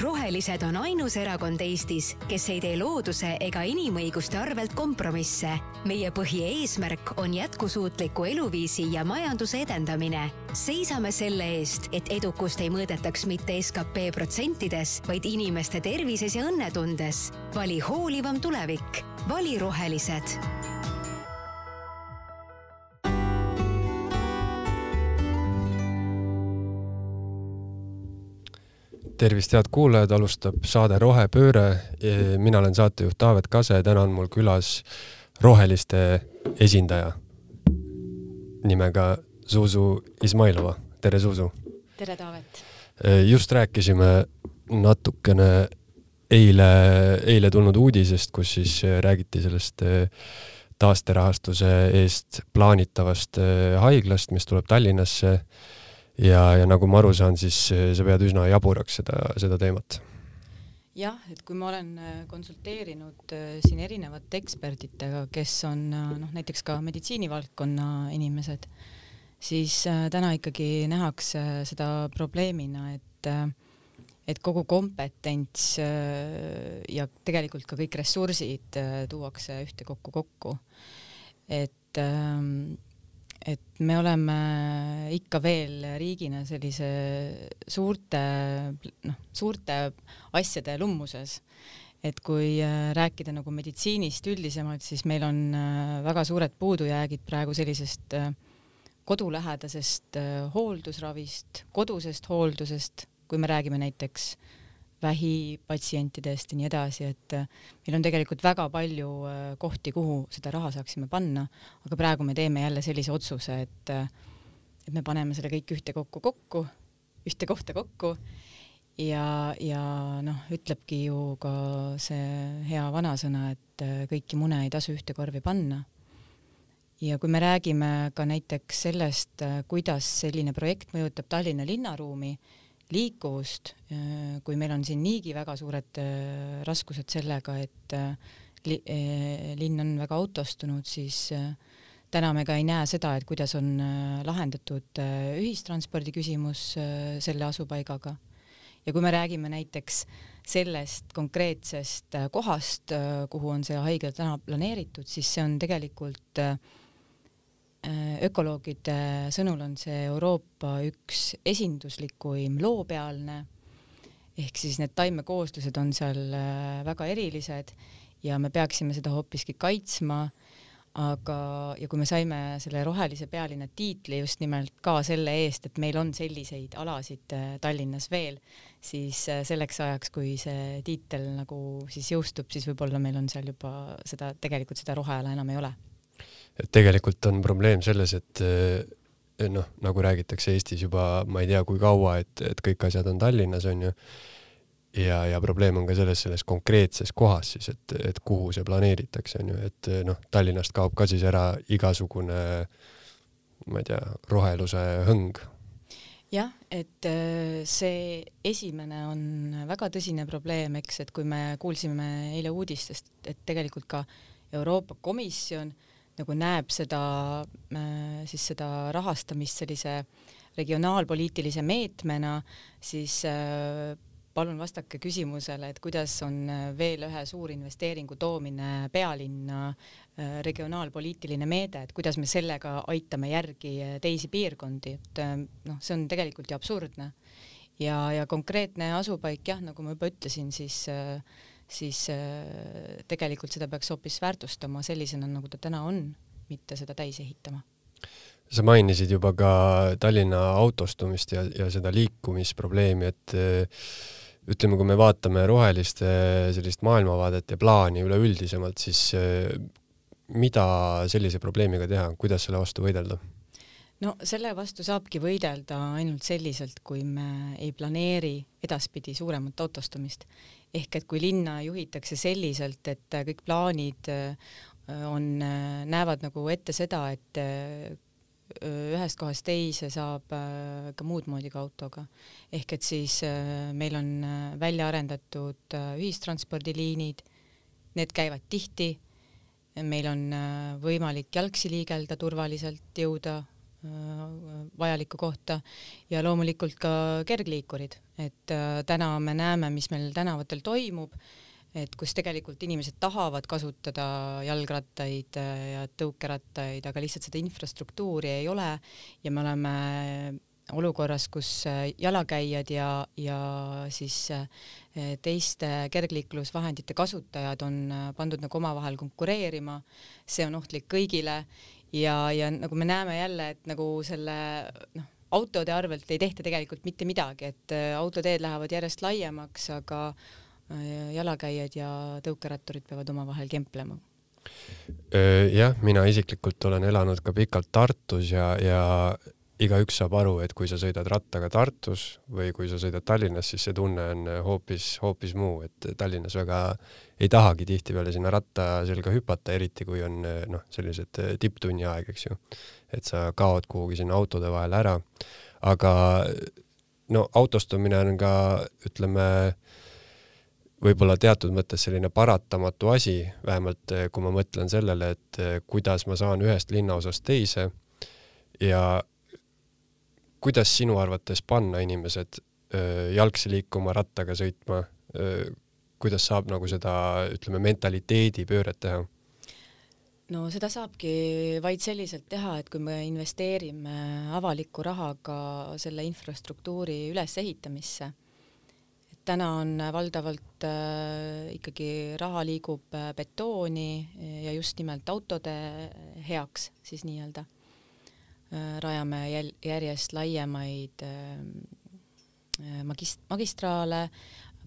rohelised on ainus erakond Eestis, kes ei tee looduse ega inimõiguste arvelt kompromisse. meie põhieesmärk on jätkusuutliku eluviisi ja majanduse edendamine. seisame selle eest, et edukust ei mõõdetaks mitte skp protsentides, vaid inimeste tervises ja õnnetundes. vali hoolivam tulevik, vali rohelised tervist, head kuulajad, alustab saade Rohepööre. mina olen saatejuht Taavet Kase, täna on mul külas roheliste esindaja nimega Zuzu Izmailova. tere, Zuzu! tere, Taavet! just rääkisime natukene eile, eile tulnud uudisest, kus siis räägiti sellest taasterahastuse eest plaanitavast haiglast, mis tuleb Tallinnasse ja, ja nagu ma aru saan, siis eh, sa pead üsna jaburaks seda, seda teemat. jah, et kui ma olen äh, konsulteerinud äh, siin erinevate ekspertidega, kes on noh, näiteks ka meditsiinivaldkonna inimesed, siis täna ikkagi nähakse seda probleemina, et et kogu kompetents ja tegelikult ka kõik ressursid tuuakse ühtekokku kokku. et ähm, et me oleme ikka veel riigina sellise suurte, noh, suurte asjade lummuses. et kui äh, rääkida nagu meditsiinist üldisemalt, siis meil on äh, väga suured puudujäägid praegu sellisest äh, kodulähedasest hooldusravist, kodusest hooldusest, kui me räägime näiteks äh, vähipatsientidest ja nii edasi, et äh, meil on tegelikult väga palju äh, kohti, kuhu seda raha saaksime panna, aga praegu me teeme jälle sellise otsuse, et äh, et me paneme selle kõik ühtekokku kokku, ühte kohta kokku ja, ja noh, ütlebki ju ka see hea vanasõna, et kõiki mune ei tasu ühte korvi panna. ja kui me räägime ka näiteks sellest, kuidas selline projekt mõjutab Tallinna linnaruumi, liikuvust, äh, kui meil on siin niigi väga suured äh, raskused sellega, et äh, li, linn on väga autostunud, siis täna me ka ei näe seda, et kuidas on lahendatud ühistranspordi küsimus selle asupaigaga. ja kui me räägime näiteks sellest konkreetsest kohast, kuhu on see haigla täna planeeritud, siis see on tegelikult äh, ökoloogide sõnul on see Euroopa üks esinduslikuim loopealne, ehk siis need taimekooslused on seal äh, väga erilised ja me peaksime seda hoopiski kaitsma, aga, ja kui me saime selle rohelise pealinna tiitli just nimelt ka selle eest, et meil on selliseid alasid äh, Tallinnas veel, siis selleks ajaks, kui see tiitel nagu siis jõustub, siis võib-olla meil on seal juba seda, tegelikult seda roheala enam ei ole et tegelikult on probleem selles, et eh, noh, nagu räägitakse Eestis juba ma ei tea, kui kaua, et, et kõik asjad on Tallinnas, on ju. ja, ja probleem on ka selles, selles konkreetses kohas siis, et, et kuhu see planeeritakse, on ju, et noh, Tallinnast kaob ka siis ära igasugune ma ei tea, roheluse hõng. jah, et eh, see esimene on väga tõsine probleem, eks, et kui me kuulsime eile uudistest, et tegelikult ka Euroopa Komisjon äh, nagu näeb seda äh, siis seda rahastamist sellise regionaalpoliitilise meetmena, siis äh, palun vastake küsimusele, et kuidas on äh, veel ühe suurinvesteeringu toomine pealinna regionaalpoliitiline meede, et kuidas me sellega aitame järgi teisi piirkondi, et noh, see on tegelikult ju absurdne. ja, ja konkreetne asupaik jah, nagu ma juba ütlesin, siis äh, siis äh, tegelikult seda peaks hoopis väärtustama sellisena, nagu ta täna on, mitte seda täis ehitama. sa mainisid juba ka Tallinna autostumist ja, ja seda liikumisprobleemi, et äh, ütleme, kui me vaatame roheliste sellist maailmavaadet ja plaani üleüldisemalt, siis äh, mida sellise probleemiga teha, kuidas selle vastu võidelda? no selle vastu saabki võidelda ainult selliselt, kui me ei planeeri edaspidi suuremat autostumist ehk et kui linna juhitakse selliselt, et äh, kõik plaanid äh, on, äh, näevad nagu ette seda, et ühest kohast teise saab ka muud moodi ka autoga. ehk et siis meil on välja arendatud ühistranspordiliinid, need käivad tihti, meil on võimalik jalgsi liigelda turvaliselt, jõuda vajalikku kohta. Ja loomulikult ka kergliikurid, et täna me näeme, mis meil tänavatel toimub, et kus tegelikult inimesed tahavad kasutada jalgrattaid ja tõukerattaid, aga lihtsalt seda infrastruktuuri ei ole. Ja me oleme olukorras, kus jalakäijad ja, ja siis teiste kergliiklusvahendite kasutajad on pandud nagu omavahel konkureerima, see on ohtlik kõigile ja, ja nagu me näeme jälle, et nagu selle noh, autode arvelt ei tehta tegelikult mitte midagi, et äh, autoteed lähevad järjest laiemaks, aga äh, jalakäijad ja tõukeratturid peavad omavahel kemplema. Jah, mina isiklikult olen elanud ka pikalt Tartus ja, ja igaüks saab aru, et kui sa sõidad rattaga Tartus või kui sa sõidad Tallinnas, siis see tunne on hoopis, hoopis muu, et Tallinnas väga ei tahagi tihtipeale sinna ratta selga hüpata, eriti kui on noh, sellised tipptunni aeg, eks ju. et sa kaod kuhugi sinna autode vahele ära. aga no autostumine on ka, ütleme, võib-olla teatud mõttes selline paratamatu asi, vähemalt kui ma mõtlen sellele, et kuidas ma saan ühest linnaosast teise ja kuidas sinu arvates panna inimesed jalgsi liikuma, rattaga sõitma, kuidas saab nagu seda, ütleme, mentaliteedipööret teha? no seda saabki vaid selliselt teha, et kui me investeerime avaliku rahaga selle infrastruktuuri ülesehitamisse, et täna on valdavalt äh, ikkagi raha liigub betooni ja just nimelt autode heaks siis nii-öelda rajame jäl-, järjest laiemaid ähm, äh, magist-, magistraale,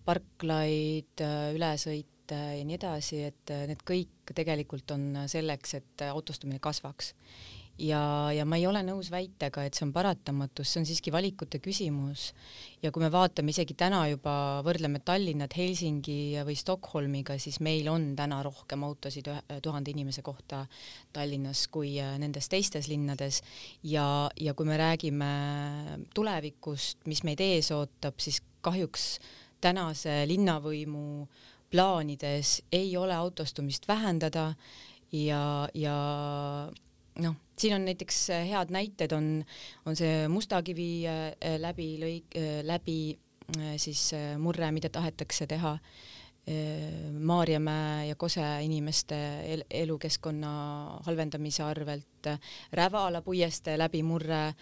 parklaid, äh, ülesõite ja nii edasi, et need kõik tegelikult on selleks, et autostumine kasvaks ja, ja ma ei ole nõus väitega, et see on paratamatus, see on siiski valikute küsimus. ja kui me vaatame isegi täna juba, võrdleme Tallinnat Helsingi või Stockholmiga, siis meil on täna rohkem autosid tuhande inimese kohta Tallinnas kui äh, nendes teistes linnades ja, ja kui me räägime tulevikust, mis meid ees ootab, siis kahjuks tänase linnavõimu plaanides ei ole autostumist vähendada ja, ja noh, siin on näiteks äh, head näited, on, on see Mustakivi äh, läbi lõik, äh, läbi siis murre, mida tahetakse teha Maarjamäe ja Kose inimeste el elukeskkonna halvendamise arvelt, Rävala puiestee läbimurre,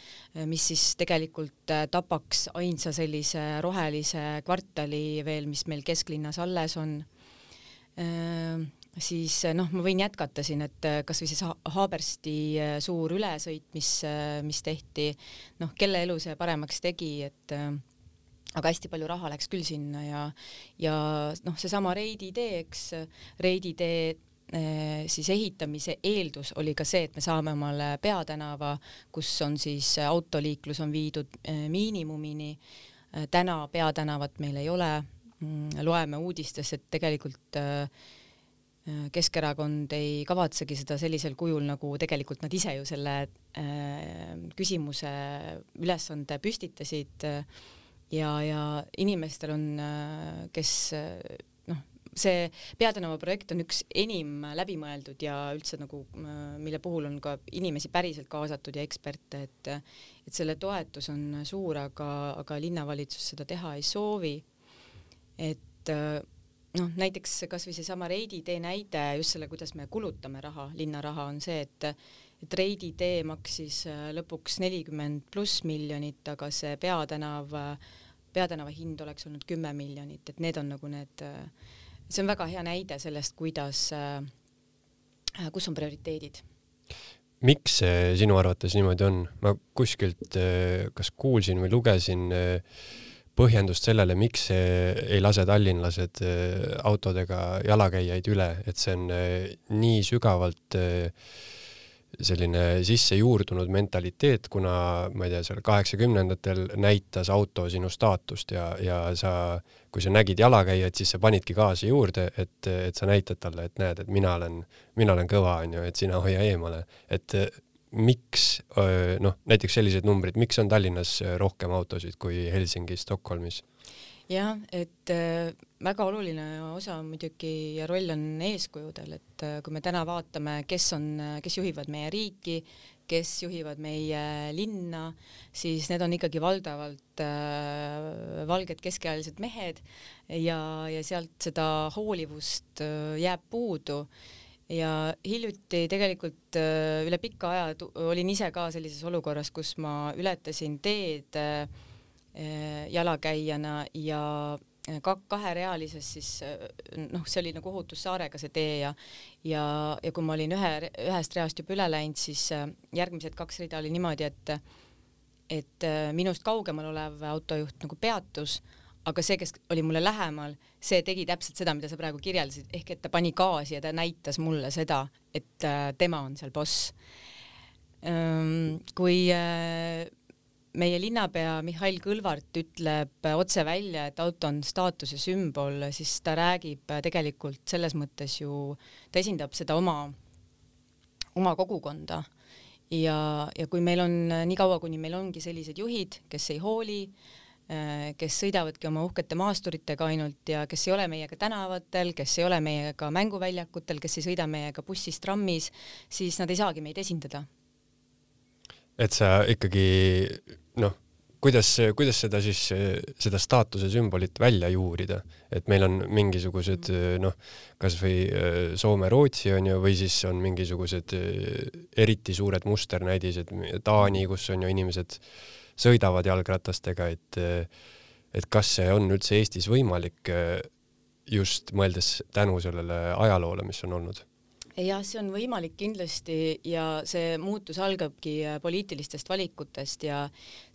mis siis tegelikult tapaks ainsa sellise rohelise kvartali veel, mis meil kesklinnas alles on siis eh, noh, ma võin jätkata siin, et eh, kasvõi see Haabersti eh, suur ülesõit, mis, mis tehti, noh, kelle elu see paremaks tegi, et aga hästi palju raha läks küll sinna ja, ja noh, seesama Reidi tee, eks, Reidi tee siis ehitamise eeldus oli ka see, et me saame omale peatänava, kus on siis autoliiklus on viidud miinimumini. täna peatänavat meil ei ole. Mm, loeme uudistest, et tegelikult äh, Keskerakond ei kavatsegi seda sellisel kujul, nagu tegelikult nad ise ju selle äh, küsimuse ülesande püstitasid ja, ja inimestel on äh,, kes noh, see Peatänava projekt on üks enim läbimõeldud ja üldse nagu, mille puhul on ka inimesi päriselt kaasatud ja eksperte, et et selle toetus on suur, aga, aga linnavalitsus seda teha ei soovi. et äh, noh, näiteks kasvõi seesama Reidi tee näide just selle, kuidas me kulutame raha, linna raha on see, et et Reidi tee maksis äh, lõpuks nelikümmend pluss miljonit, aga see peatänav, peatänava hind oleks olnud kümme miljonit, et need on nagu need, äh, see on väga hea näide sellest, kuidas, äh, kus on prioriteedid miks see sinu arvates niimoodi on? ma kuskilt kas kuulsin või lugesin äh, põhjendust sellele, miks ei lase tallinlased äh, autodega jalakäijaid üle, et see on äh, nii sügavalt äh, selline sisse juurdunud mentaliteet, kuna ma ei tea, seal kaheksakümnendatel näitas auto sinu staatust ja, ja sa, kui sa nägid jalakäijat, siis sa panidki gaasi juurde, et, et sa näitad talle, et näed, et mina olen, mina olen kõva, onju, et sina hoia eemale. et miks noh, näiteks sellised numbrid, miks on Tallinnas rohkem autosid kui Helsingis, Stockholmis? jah, et väga oluline osa muidugi ja roll on eeskujudel, et kui me täna vaatame, kes on, kes juhivad meie riiki, kes juhivad meie linna, siis need on ikkagi valdavalt äh, valged keskealised mehed ja, ja sealt seda hoolivust äh, jääb puudu ja hiljuti tegelikult äh, üle pika aja olin ise ka sellises olukorras, kus ma ületasin teed äh, jalakäijana ja ka kaherealises siis noh, see oli nagu Ohutussaarega see tee ja ja, ja kui ma olin ühe, ühest reast juba üle läinud, siis äh, järgmised kaks rida oli niimoodi, et et äh, minust kaugemal olev autojuht nagu peatus, aga see, kes oli mulle lähemal, see tegi täpselt seda, mida sa praegu kirjeldasid, ehk et ta pani gaasi ja ta näitas mulle seda, et äh, tema on seal boss. kui meie linnapea Mihhail Kõlvart ütleb otse välja, et auto on staatuse sümbol, siis ta räägib tegelikult selles mõttes ju, ta esindab seda oma, oma kogukonda ja, ja kui meil on niikaua, kuni meil ongi sellised juhid, kes ei hooli, kes sõidavadki oma uhkete maasturitega ainult ja kes ei ole meiega tänavatel, kes ei ole meiega mänguväljakutel, kes ei sõida meiega bussis, trammis, siis nad ei saagi meid esindada. et sa ikkagi noh, kuidas, kuidas seda siis, seda staatuse sümbolit välja juurida, et meil on mingisugused noh, kasvõi äh, Soome-Rootsi on ju, või siis on mingisugused äh, eriti suured musternäidised, Taani, kus on ju inimesed sõidavad jalgratastega, et et kas see on üldse Eestis võimalik just mõeldes tänu sellele ajaloole, mis on olnud jah, see on võimalik kindlasti ja see muutus algabki äh, poliitilistest valikutest ja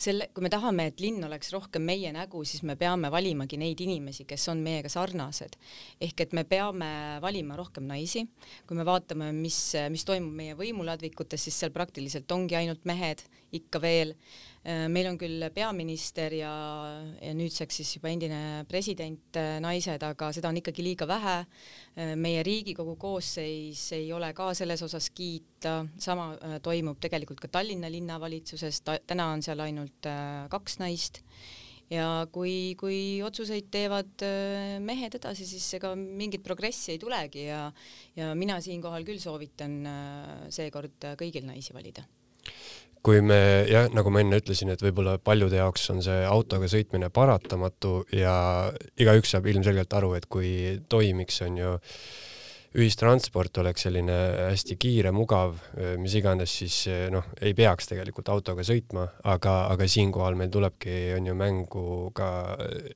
selle, kui me tahame, et linn oleks rohkem meie nägu, siis me peame valimagi neid inimesi, kes on meiega sarnased. ehk et me peame valima rohkem naisi. kui me vaatame, mis, mis toimub meie võimuladvikutes, siis seal praktiliselt ongi ainult mehed ikka veel meil on küll peaminister ja, ja nüüdseks siis juba endine president äh, naised, aga seda on ikkagi liiga vähe. Äh, meie Riigikogu koosseis ei ole ka selles osas kiita, sama toimub tegelikult ka Tallinna linnavalitsuses, täna on seal ainult kaks naist. Ja kui, kui otsuseid teevad mehed edasi, siis ega mingit progressi ei tulegi ja, ja mina siinkohal küll soovitan seekord kõigil naisi valida kui me jah, nagu ma enne ütlesin, et võib-olla paljude jaoks on see autoga sõitmine paratamatu ja igaüks saab ilmselgelt aru, et kui toimiks, on ju, ühistransport oleks selline hästi kiire, mugav, mis iganes, siis noh, ei peaks tegelikult autoga sõitma, aga, aga siinkohal meil tulebki, on ju, mängu ka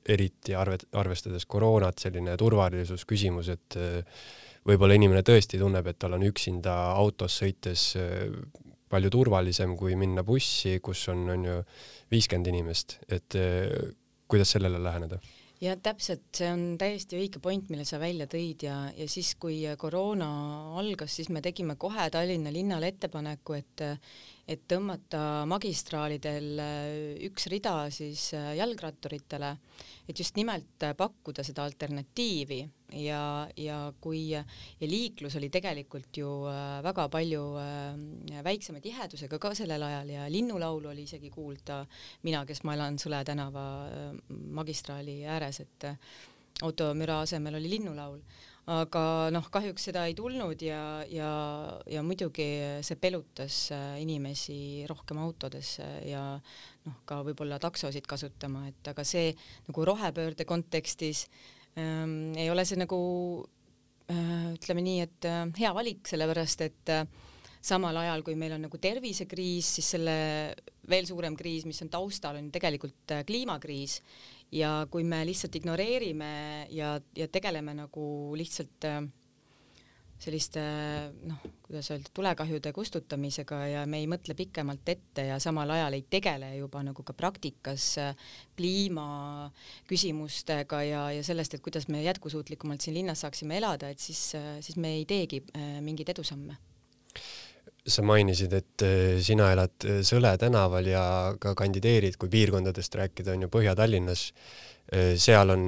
eriti arve, arvestades koroonat, selline turvalisusküsimus, et võib-olla inimene tõesti tunneb, et tal on üksinda autos sõites palju turvalisem kui minna bussi, kus on, on ju viiskümmend inimest, et eh, kuidas sellele läheneda? ja täpselt, see on täiesti õige point, mille sa välja tõid ja, ja siis, kui koroona algas, siis me tegime kohe Tallinna linnale ettepaneku, et et tõmmata magistraalidel üks rida siis jalgratturitele, et just nimelt pakkuda seda alternatiivi. Ja, ja kui ja liiklus oli tegelikult ju äh, väga palju äh, väiksema tihedusega ka sellel ajal ja linnulaulu oli isegi kuulda, mina, kes ma elan Sõle tänava äh, magistraali ääres, et automüra asemel oli linnulaul aga noh, kahjuks seda ei tulnud ja, ja, ja muidugi see pelutas inimesi rohkem autodesse ja noh, ka võib-olla taksosid kasutama, et aga see nagu rohepöörde kontekstis ähm, ei ole see nagu äh, ütleme nii, et äh, hea valik, sellepärast et äh, samal ajal, kui meil on nagu tervisekriis, siis selle veel suurem kriis, mis on taustal, on tegelikult äh, kliimakriis. Ja kui me lihtsalt ignoreerime ja, ja tegeleme nagu lihtsalt äh, selliste noh, kuidas öelda, tulekahjude kustutamisega ja me ei mõtle pikemalt ette ja samal ajal ei tegele juba nagu ka praktikas kliimaküsimustega ja, ja sellest, et kuidas me jätkusuutlikumalt siin linnas saaksime elada, et siis, siis me ei teegi äh, mingeid edusamme sa mainisid, et äh, sina elad Sõle tänaval ja ka kandideerid, kui piirkondadest rääkida, on ju Põhja-Tallinnas. Äh, seal on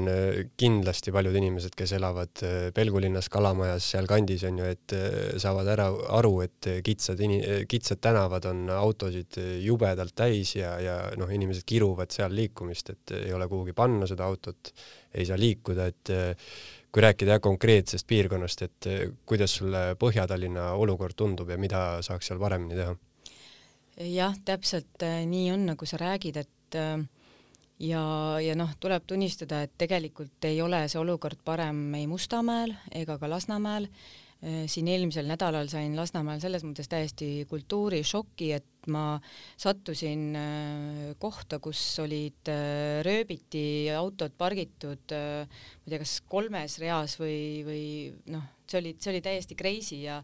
kindlasti paljud inimesed, kes elavad Pelgulinnas, Kalamajas, sealkandis on ju, et saavad ära aru, et kitsad kitsad tänavad on autosid jubedalt täis ja, ja noh, inimesed kiruvad seal liikumist, et ei ole kuhugi panna seda autot, ei saa liikuda, et kui rääkida jah konkreetsest piirkonnast, et kuidas sulle Põhja-Tallinna olukord tundub ja mida saaks seal paremini teha? jah, täpselt nii on, nagu sa räägid, et ja, ja noh, tuleb tunnistada, et tegelikult ei ole see olukord parem ei Mustamäel ega ka Lasnamäel siin eelmisel nädalal sain Lasnamäel selles mõttes täiesti kultuurishoki, et ma sattusin äh, kohta, kus olid äh, rööbiti autod pargitud, ma ei tea, kas kolmes reas või, või noh, see oli, see oli täiesti crazy ja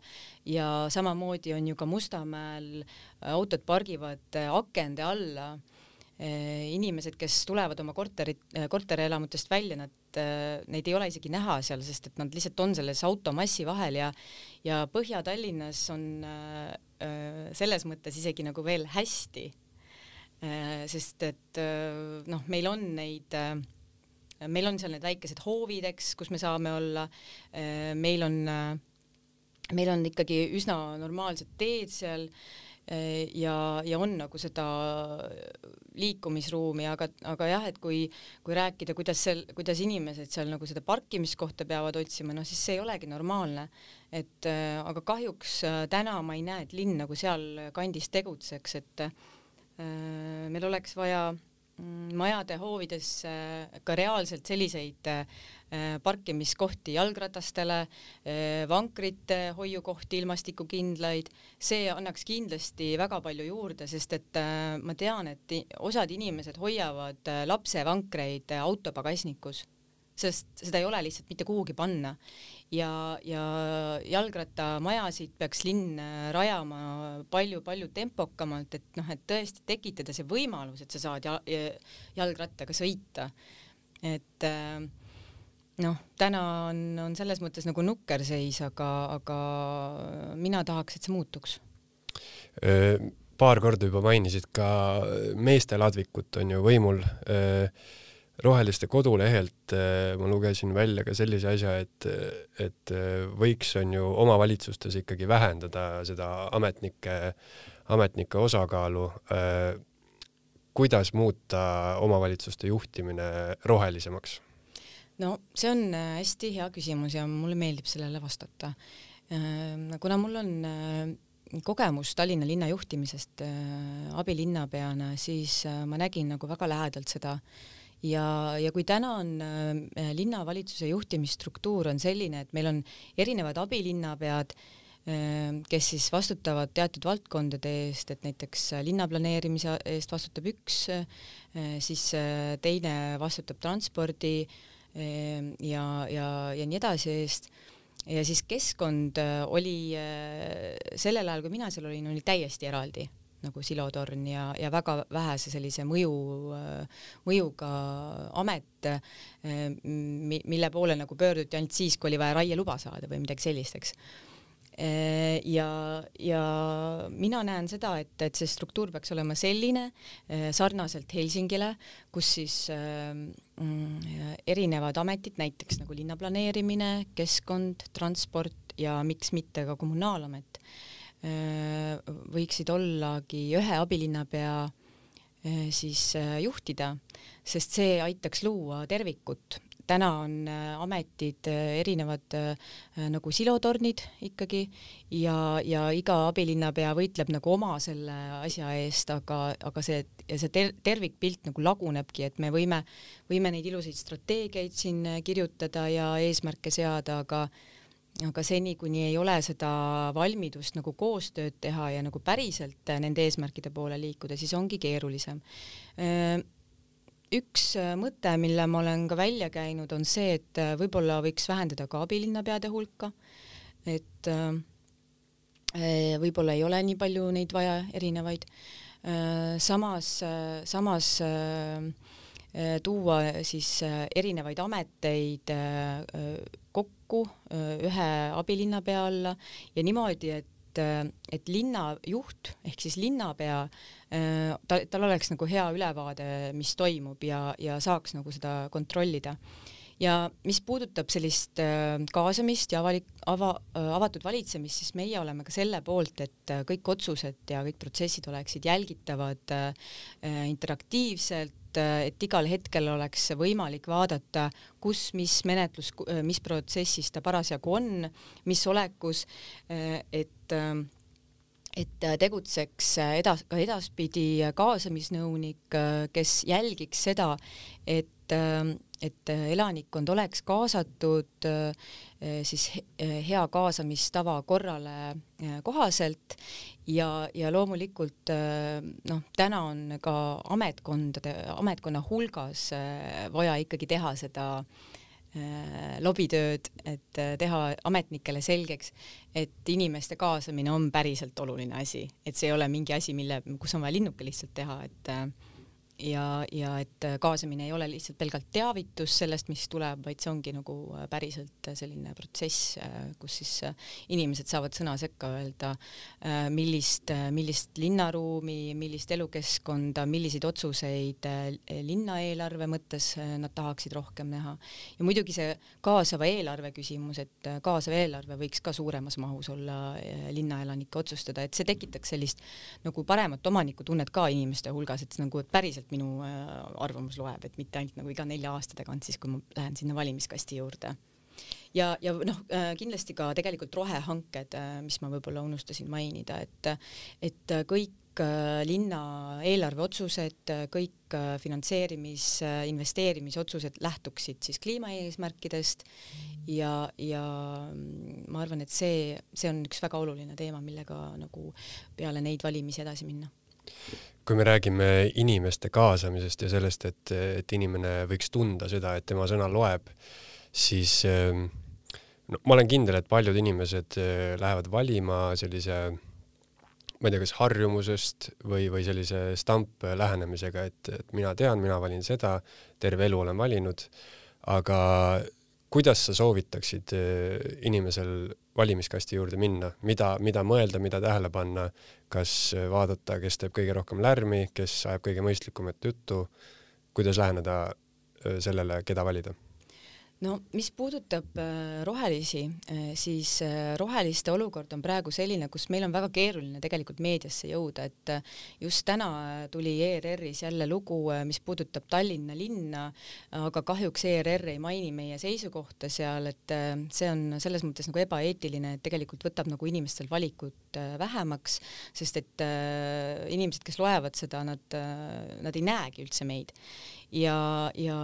ja samamoodi on ju ka Mustamäel autod pargivad akende alla inimesed, kes tulevad oma korterit, eh, korterelamutest välja, nad, eh, neid ei ole isegi näha seal, sest et nad lihtsalt on selles automassi vahel ja ja Põhja-Tallinnas on selles mõttes isegi nagu veel hästi. sest et noh, meil on neid meil on seal need väikesed hoovid, eks, kus me saame olla, meil on, meil on ikkagi üsna normaalsed teed seal ja, ja on nagu seda liikumisruumi, aga, aga jah, et kui, kui rääkida, kuidas seal, kuidas inimesed seal nagu seda parkimiskohta peavad otsima, noh siis see ei olegi normaalne. et äh, aga kahjuks äh, täna ma ei näe, et linn nagu seal kandis tegutseks, et äh, meil oleks vaja majade hoovides ka reaalselt selliseid Äh, parkimiskohti jalgratastele, äh, vankrite hoiukohti ilmastikukindlaid, see annaks kindlasti väga palju juurde, sest et äh, ma tean, et osad inimesed hoiavad lapsevankreid autopagasnikus, sest seda ei ole lihtsalt mitte kuhugi panna ja, ja jalgrattamajasid peaks linn rajama palju-palju tempokamalt, et noh, et tõesti tekitada see võimalus, et sa saad ja, ja, jalgrattaga sõita. et äh, noh, täna on, on selles mõttes nagu nukker seis, aga, aga mina tahaks, et see muutuks. paar korda juba mainisid ka meeste ladvikut on ju võimul. Roheliste kodulehelt ma lugesin välja ka sellise asja, et, et võiks, on ju, omavalitsustes ikkagi vähendada seda ametnike, ametnike osakaalu. kuidas muuta omavalitsuste juhtimine rohelisemaks? no see on äh, hästi hea küsimus ja mulle meeldib sellele vastata. Äh, kuna mul on äh, kogemus Tallinna linna juhtimisest abilinnapeana, siis ma nägin nagu väga lähedalt seda ja, ja kui täna on äh, linnavalitsuse juhtimisstruktuur on selline, et meil on erinevad abilinnapead äh,, kes siis vastutavad teatud valdkondade eest, et näiteks linnaplaneerimise eest vastutab üks äh,, siis teine vastutab transpordi äh, ja, ja, ja nii edasi eest. ja siis keskkond äh, oli äh, sellel ajal, kui mina seal olin, oli täiesti eraldi nagu silotorn ja, ja väga vähese sellise mõju, äh, mõjuga amet, mille poole nagu pöörduti ainult siis, kui oli vaja raieluba saada või midagi sellist, eks. Äh, ja, ja mina näen seda, et, et see struktuur peaks olema selline äh, sarnaselt Helsingile, kus siis äh, erinevad ametid, näiteks nagu linnaplaneerimine, keskkond, transport ja miks mitte ka kommunaalamet, võiksid ollagi ühe abilinnapea siis juhtida, sest see aitaks luua tervikut. Täna on äh, ametid äh, erinevad äh, nagu silotornid ikkagi ja, ja iga abilinnapea võitleb nagu oma selle asja eest, aga, aga see, see ter tervikpilt nagu lagunebki, et me võime, võime neid ilusaid strateegiaid siin kirjutada ja eesmärke seada, aga aga seni, kuni ei ole seda valmidust nagu koostööd teha ja nagu päriselt nende eesmärkide poole liikuda, siis ongi keerulisem üks mõte, mille ma olen ka välja käinud, on see, et võib-olla võiks vähendada ka abilinnapeade hulka, et võib-olla ei ole nii palju neid vaja, erinevaid. samas, samas tuua siis erinevaid ameteid kokku ühe abilinnapea alla ja niimoodi, et et, linnajuht ehk siis linnapea, ta, tal oleks nagu hea ülevaade, mis toimub ja, ja saaks nagu seda kontrollida. ja mis puudutab sellist kaasamist ja avalik, ava, avatud valitsemist, siis meie oleme ka selle poolt, et kõik otsused ja kõik protsessid oleksid jälgitavad interaktiivselt, et igal hetkel oleks võimalik vaadata, kus, mis menetlus, mis protsessis ta parasjagu on, mis olekus, et et tegutseks edas-, ka edaspidi kaasamisnõunik, kes jälgiks seda, et, et elanikkond oleks kaasatud siis hea kaasamistava korrale kohaselt. Ja, ja loomulikult noh, täna on ka ametkondade, ametkonna hulgas vaja ikkagi teha seda lobitööd, et teha ametnikele selgeks, et inimeste kaasamine on päriselt oluline asi, et see ei ole mingi asi, mille, kus on vaja linnuke lihtsalt teha, et äh, ja, ja et kaasamine ei ole lihtsalt pelgalt teavitus sellest, mis tuleb, vaid see ongi nagu päriselt selline protsess, kus siis inimesed saavad sõna sekka öelda, millist, millist linnaruumi, millist elukeskkonda, milliseid otsuseid linna eelarve mõttes nad tahaksid rohkem näha. ja muidugi see kaasava eelarve küsimus, et kaasav eelarve võiks ka suuremas mahus olla linnaelanike otsustada, et see tekitaks sellist nagu paremat omanikutunnet ka inimeste hulgas, et nagu et päriselt päriselt minu äh, arvamus loeb, et mitte ainult nagu iga nelja aasta tagant, siis kui ma lähen sinna valimiskasti juurde. ja, ja noh, äh, kindlasti ka tegelikult rohehanked, äh, mis ma võib-olla unustasin mainida, et, et kõik linna eelarveotsused, kõik finantseerimis, investeerimisotsused lähtuksid siis kliimaeesmärkidest ja, ja ma arvan, et see, see on üks väga oluline teema, millega nagu peale neid valimisi edasi minna kui me räägime inimeste kaasamisest ja sellest, et, et inimene võiks tunda seda, et tema sõna loeb, siis ähm, no ma olen kindel, et paljud inimesed äh, lähevad valima sellise ma ei tea, kas harjumusest või, või sellise stamplähenemisega, et, et mina tean, mina valin seda, terve elu olen valinud, aga kuidas sa soovitaksid äh, inimesel valimiskasti juurde minna, mida, mida mõelda, mida tähele panna, kas vaadata, kes teeb kõige rohkem lärmi, kes ajab kõige mõistlikumat juttu, kuidas läheneda äh, sellele, keda valida no mis puudutab äh, rohelisi, äh, siis äh, roheliste olukord on praegu selline, kus meil on väga keeruline tegelikult meediasse jõuda, et just täna tuli ERR-is jälle lugu, mis puudutab Tallinna linna, aga kahjuks ERR ei maini meie seisukohta seal, et see on selles mõttes nagu ebaeetiline, et tegelikult võtab nagu inimestel valikut vähemaks, sest et inimesed, kes loevad seda, nad, nad ei näegi üldse meid ja, ja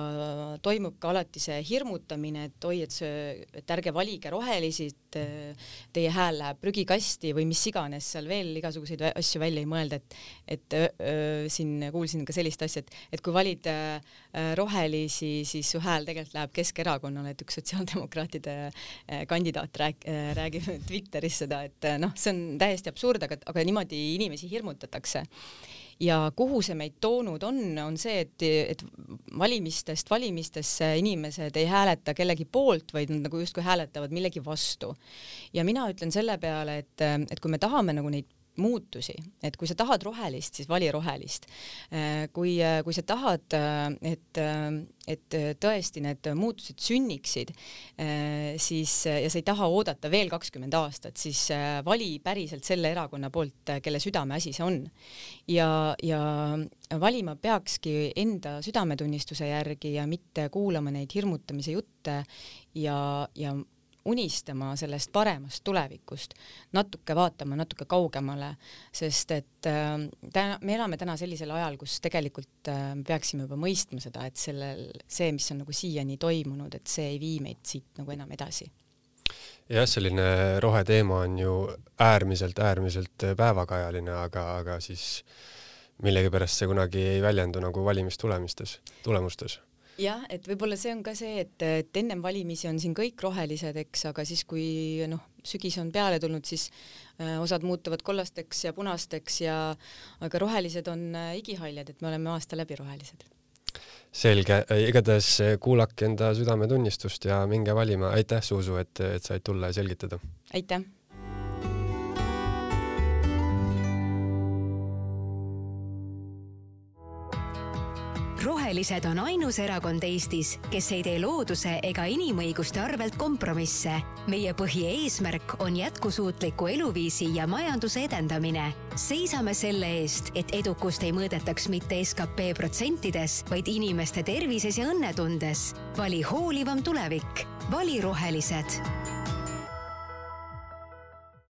toimub ka alati see hirmutamine, et oi, et see, et ärge valige rohelisi, et teie hääl läheb prügikasti või mis iganes seal veel igasuguseid asju välja ei mõelda, et et öö, siin kuulsin ka sellist asja, et, et kui valid öö, rohelisi, siis su hääl tegelikult läheb Keskerakonnale, et üks sotsiaaldemokraatide kandidaat rääk-, räägib Twitteris seda, et noh, see on täiesti absurd, aga, aga niimoodi inimesi hirmutatakse ja kuhu see meid toonud on, on see, et, et valimistest valimistesse inimesed ei hääleta kellegi poolt, vaid nad nagu justkui hääletavad millegi vastu. ja mina ütlen selle peale, et, et kui me tahame nagu neid muutusi, et kui sa tahad rohelist, siis vali rohelist. Äh, kui, äh, kui sa tahad, äh, et, et tõesti need muutused sünniksid, siis ja sa ei taha oodata veel kakskümmend aastat, siis vali päriselt selle erakonna poolt, kelle südameasi see on. ja, ja valima peakski enda südametunnistuse järgi ja mitte kuulama neid hirmutamise jutte ja, ja unistama sellest paremast tulevikust, natuke vaatama natuke kaugemale, sest et äh, täna, me elame täna sellisel ajal, kus tegelikult äh, me peaksime juba mõistma seda, et sellel, see, mis on nagu siiani toimunud, et see ei vii meid siit nagu enam edasi. Jah, selline roheteema on ju äärmiselt, äärmiselt päevakajaline, aga, aga siis millegipärast see kunagi ei väljendu nagu valimistulemistes, tulemustes jah, et võib-olla see on ka see, et, et ennem valimisi on siin kõik rohelised, eks, aga siis, kui noh, sügis on peale tulnud, siis äh, osad muutuvad kollasteks ja punasteks ja aga rohelised on äh, igihaljad, et me oleme aasta läbi rohelised. selge, igatahes kuulake enda südametunnistust ja minge valima, aitäh, Zuzu, et, et said tulla ja selgitada. aitäh rohelised on ainus erakond Eestis, kes ei tee looduse ega inimõiguste arvelt kompromisse. meie põhieesmärk on jätkusuutliku eluviisi ja majanduse edendamine. seisame selle eest, et edukust ei mõõdetaks mitte skp protsentides, vaid inimeste tervises ja õnnetundes. vali hoolivam tulevik, vali rohelised